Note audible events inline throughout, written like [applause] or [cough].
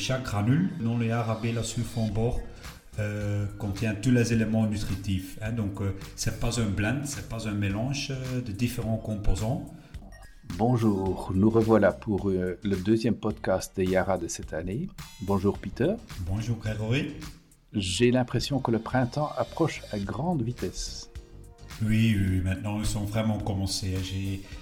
chaque granule dans le Arabella sulfone bord euh, contient tous les éléments nutritifs. Hein. donc, euh, c'est pas un blend, c'est pas un mélange euh, de différents composants. Bonjour, nous revoilà pour le deuxième podcast de Yara de cette année. Bonjour Peter. Bonjour Grégory. J'ai l'impression que le printemps approche à grande vitesse. Oui, oui, maintenant ils sont vraiment commencés.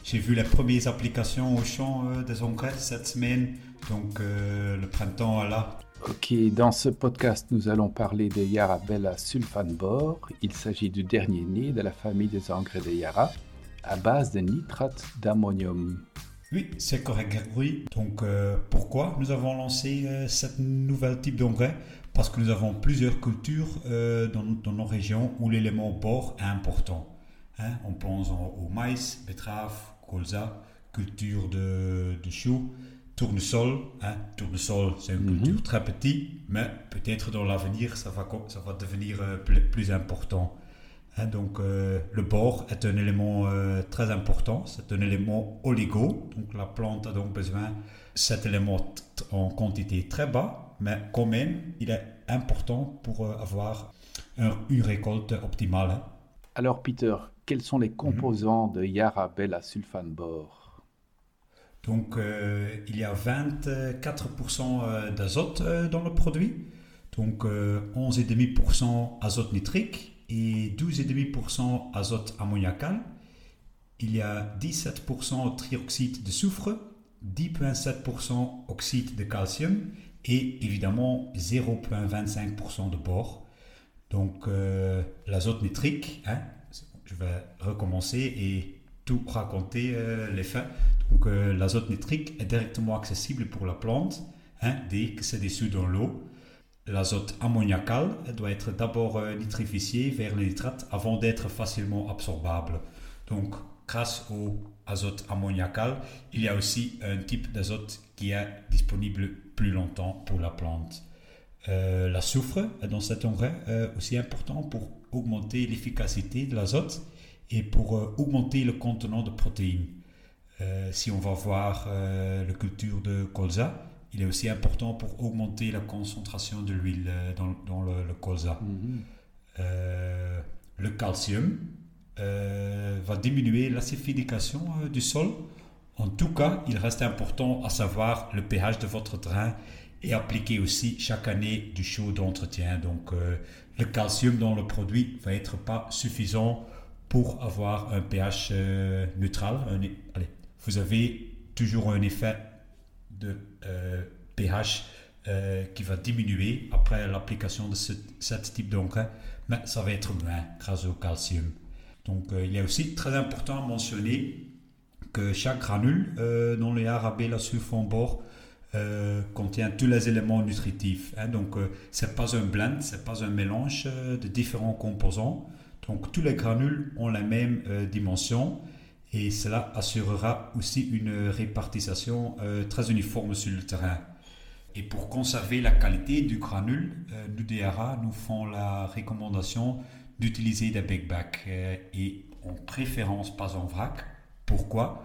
J'ai vu les premières applications au champ des engrais cette semaine, donc le printemps est là. Ok, dans ce podcast, nous allons parler de Yarabella sulfanbore. Il s'agit du dernier né de la famille des engrais de Yara, à base de nitrate d'ammonium. Oui, c'est correct, oui. Donc, euh, pourquoi nous avons lancé euh, ce nouvel type d'engrais? Parce que nous avons plusieurs cultures euh, dans, nos régions où l'élément bore est important. Hein, on pense au maïs, betterave, colza, culture de, de choux tournesol. Hein. Tournesol, c'est une culture mhm. très petit, mais peut-être dans l'avenir, ça va, ça va devenir euh, plus, important. Hein. donc, euh, le bord est un élément très important. C'est un élément oligo. Donc, la plante a donc besoin cet élément en quantité très bas, mais quand même, il est important pour avoir une récolte optimale. Alors, Peter, quels sont les mhm. composants de Yara Bella Sulfanbore donc, euh, il y a 24% euh, d'azote euh, dans le produit, donc 11,5% azote nitrique et 12,5% azote ammoniacal. Il y a 17% trioxyde de soufre, 10,7% oxyde de calcium et évidemment 0,25% de bore. Donc l'azote nitrique, hein, je vais recommencer et tout raconter les faits. Donc euh, l'azote nitrique est directement accessible pour la plante hein, dès que c'est dissous dans l'eau. L'azote ammoniacal doit être d'abord euh, nitrifié vers le nitrate avant d'être facilement absorbable. Donc grâce au azote ammoniacal, il y a aussi un type d'azote qui est disponible plus longtemps pour la plante. Euh, la soufre est dans cet engrais aussi important pour augmenter l'efficacité de l'azote et pour augmenter le contenant de protéines. Euh, si on va voir euh, la culture de colza, il est aussi important pour augmenter la concentration de l'huile euh, dans, le, colza. Mhm. le calcium va diminuer l'acidification du sol. En tout cas, il reste important à savoir le pH de votre drain et appliquer aussi chaque année du chaud d'entretien. Donc, le calcium dans le produit va être pas suffisant pour avoir un pH neutral, allez, vous avez toujours un effet de pH euh, euh, qui va diminuer après l'application de ce, type d'engrais, mais ça va être moins grâce au calcium. Donc euh, il est aussi très important à mentionner que chaque granule dans les Arabella sulfone bord contient tous les éléments nutritifs. Hein. donc c'est pas un blend, c'est pas un mélange de différents composants. Donc tous les granules ont la même dimension et cela assurera aussi une répartition euh, très uniforme sur le terrain. Et pour conserver la qualité du granule, euh, l'UDRA nous font la recommandation d'utiliser des big bags euh, et en préférence pas en vrac. Pourquoi?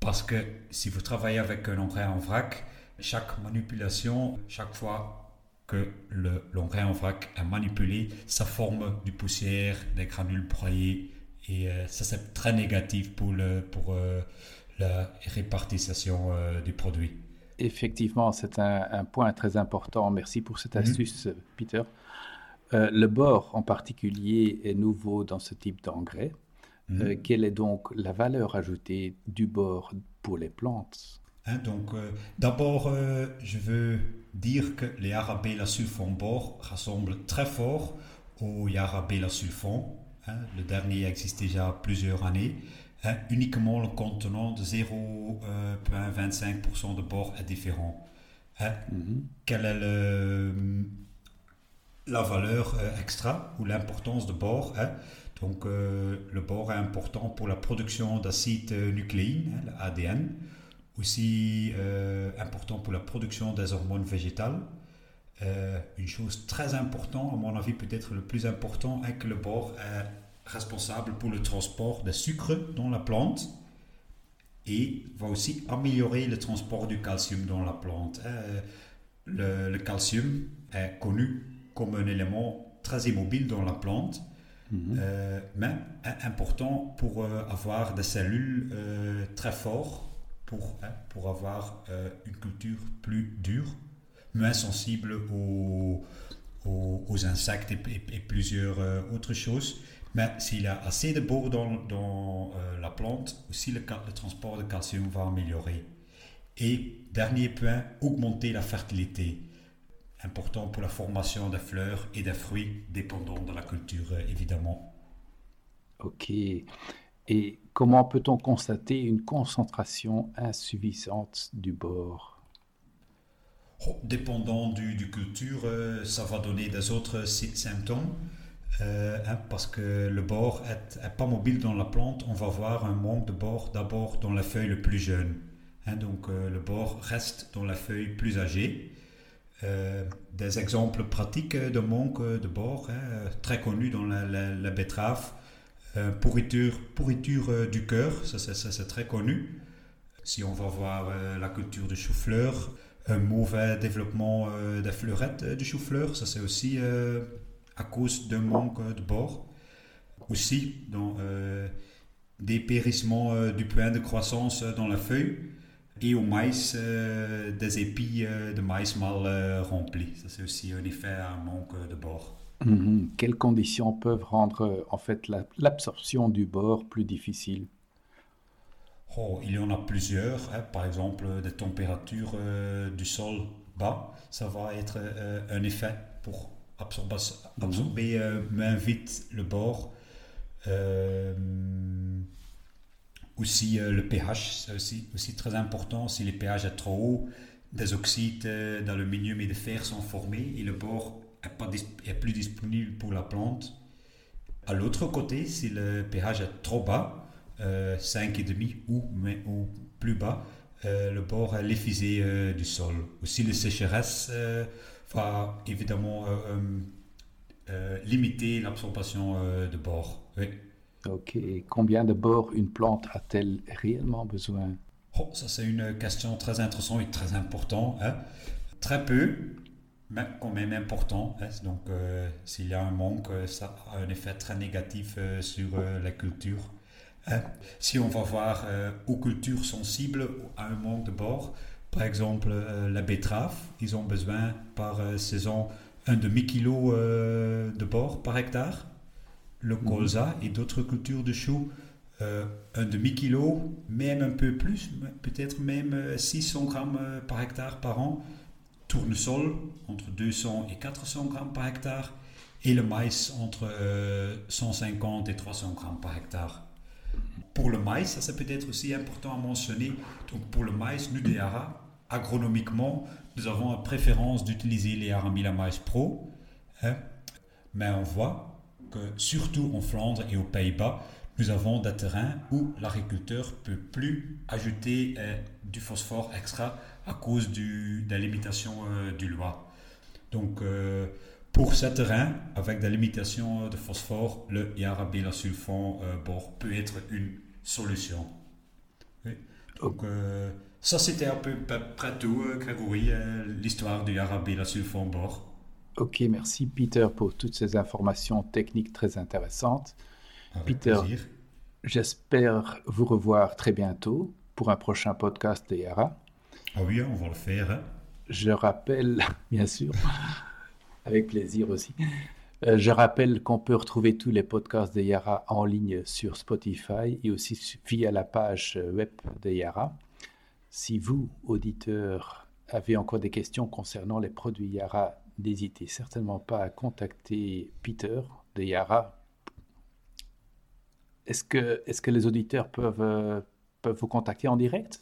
Parce que si vous travaillez avec un engrais en vrac, chaque manipulation, chaque fois que l'engrais en vrac est manipulé, ça forme du poussière, des granules broyés, et euh, ça, c'est très négatif pour, le, pour euh, la répartition euh, du produit. Effectivement, c'est un, point très important. Merci pour cette mhm. astuce, Peter. Le bord en particulier est nouveau dans ce type d'engrais. Mhm. quelle est donc la valeur ajoutée du bord pour les plantes? Hein, Donc, d'abord, je veux dire que les Arabella sulfon bord rassemblent très fort au Yarabella sulfon Hein, le dernier existe déjà plusieurs années. Hein, uniquement le contenant de 0,25% euh, de bord est différent. Mhm. Quelle est la valeur euh, extra ou l'importance de bord Donc, euh, le bord est important pour la production d'acides nucléine, l'ADN, aussi important pour la production des hormones végétales. une chose très importante, à mon avis peut-être le plus important, est que le bord est responsable pour le transport de sucre dans la plante et va aussi améliorer le transport du calcium dans la plante. Euh, le, calcium est connu comme un élément très immobile dans la plante, mhm. euh, mais important pour euh, avoir des cellules euh, très fortes, pour, hein, pour avoir une culture plus dure, moins sensible aux, aux, insectes et, plusieurs autres choses. Mais s'il y a assez de bord dans, dans la plante, aussi le, le transport de calcium va améliorer. Et dernier point, augmenter la fertilité. Important pour la formation des fleurs et des fruits, dépendant de la culture évidemment. Ok. Et comment peut-on constater une concentration insuffisante du bord oh, Dépendant du, du culture, euh, ça va donner des autres symptômes. Euh, hein, parce que le bord est, pas mobile dans la plante, on va voir un manque de bord d'abord dans la feuille le plus jeune. Hein, donc euh, le bord reste dans la feuille plus âgée. Euh, des exemples pratiques de manque de bord, hein, très connus dans la, betterave. Euh, pourriture, pourriture du cœur, ça, c'est très connu. Si on va voir la culture du chou-fleur, un mauvais développement des fleurettes du chou-fleur, ça c'est aussi à cause d'un manque de bord. Aussi, dans des périssements du point de croissance dans la feuille, et au maïs euh, des épis euh, de maïs mal euh, remplis. Ça, c'est aussi un effet, un manque de bord. Mhm. Quelles conditions peuvent rendre en fait l'absorption du bord plus difficile? Oh, Il y en a plusieurs. Hein. Par exemple, des températures du sol bas, ça va être un effet pour absorber, mhm. absorber moins vite le bord. Aussi, euh, le pH, c'est aussi, très important. Si le pH est trop haut, des oxydes euh, d'aluminium et de fer sont formés et le bord n'est est plus disponible pour la plante. À l'autre côté, si le pH est trop bas, euh, 5,5 ou, ou plus bas, euh, le bord est l'effisé du sol. Aussi, la sécheresse va évidemment limiter l'absorption de bord. Ok. Combien de bord une plante a-t-elle réellement besoin? Oh, Ça, c'est une question très intéressante et très importante. Hein. Très peu, mais quand même important. Hein. Donc, euh, s'il y a un manque, euh, ça a un effet très négatif euh, sur la culture. Hein. Si on va voir aux cultures sensibles à un manque de bord, par exemple la betterave, ils ont besoin par saison un demi-kilo de bord par hectare le mhm. colza et d'autres cultures de choux, euh, un demi-kilo, même un peu plus, peut-être même 600 euh, grammes euh, par hectare par an. Tournesol, entre 200 et 400 grammes par hectare. Et le maïs, entre 150 et 300 grammes par hectare. Pour le maïs, ça c'est peut-être aussi important à mentionner. Donc pour le maïs, nous, Yara, agronomiquement, nous avons une préférence d'utiliser les Aramila Maïs Pro. Hein. Mais on voit que surtout en Flandre et aux Pays-Bas, nous avons des terrains où l'agriculteur peut plus ajouter euh, du phosphore extra à cause du, de la limitation euh, du loi. Donc, euh, pour ces terrains, avec des limitations de phosphore, le Yarabila sulfon bord peut être une solution. Donc, ça c'était un peu près tout, Grégory, l'histoire du Yarabila sulfon bord. Ok, merci Peter pour toutes ces informations techniques très intéressantes. Peter, j'espère vous revoir très bientôt pour un prochain podcast de Yara. Ah oui, on va le faire. Hein. Je rappelle, [laughs] bien sûr, [laughs] avec plaisir aussi. Euh, je rappelle qu'on peut retrouver tous les podcasts de Yara en ligne sur Spotify et aussi via la page web de Yara. Si vous, auditeurs, avez encore des questions concernant les produits Yara n'hésitez certainement pas à contacter Peter de Yara. Est-ce que, est que les auditeurs peuvent, euh, peuvent vous contacter en direct?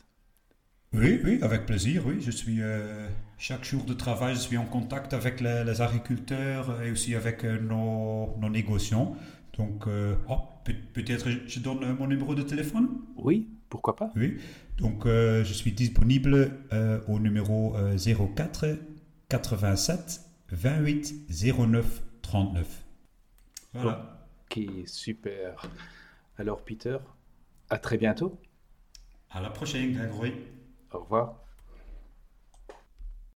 Oui, oui, avec plaisir. Oui, je suis euh, chaque jour de travail, je suis en contact avec les, agriculteurs et aussi avec euh, nos, nos, négociants. Donc, oh, peut-être je donne mon numéro de téléphone? Oui, pourquoi pas. Oui, donc je suis disponible au numéro 04 87 28 09 39. Voilà. Ok, super. Alors Peter, à très bientôt. À la prochaine, Grégory. Au revoir.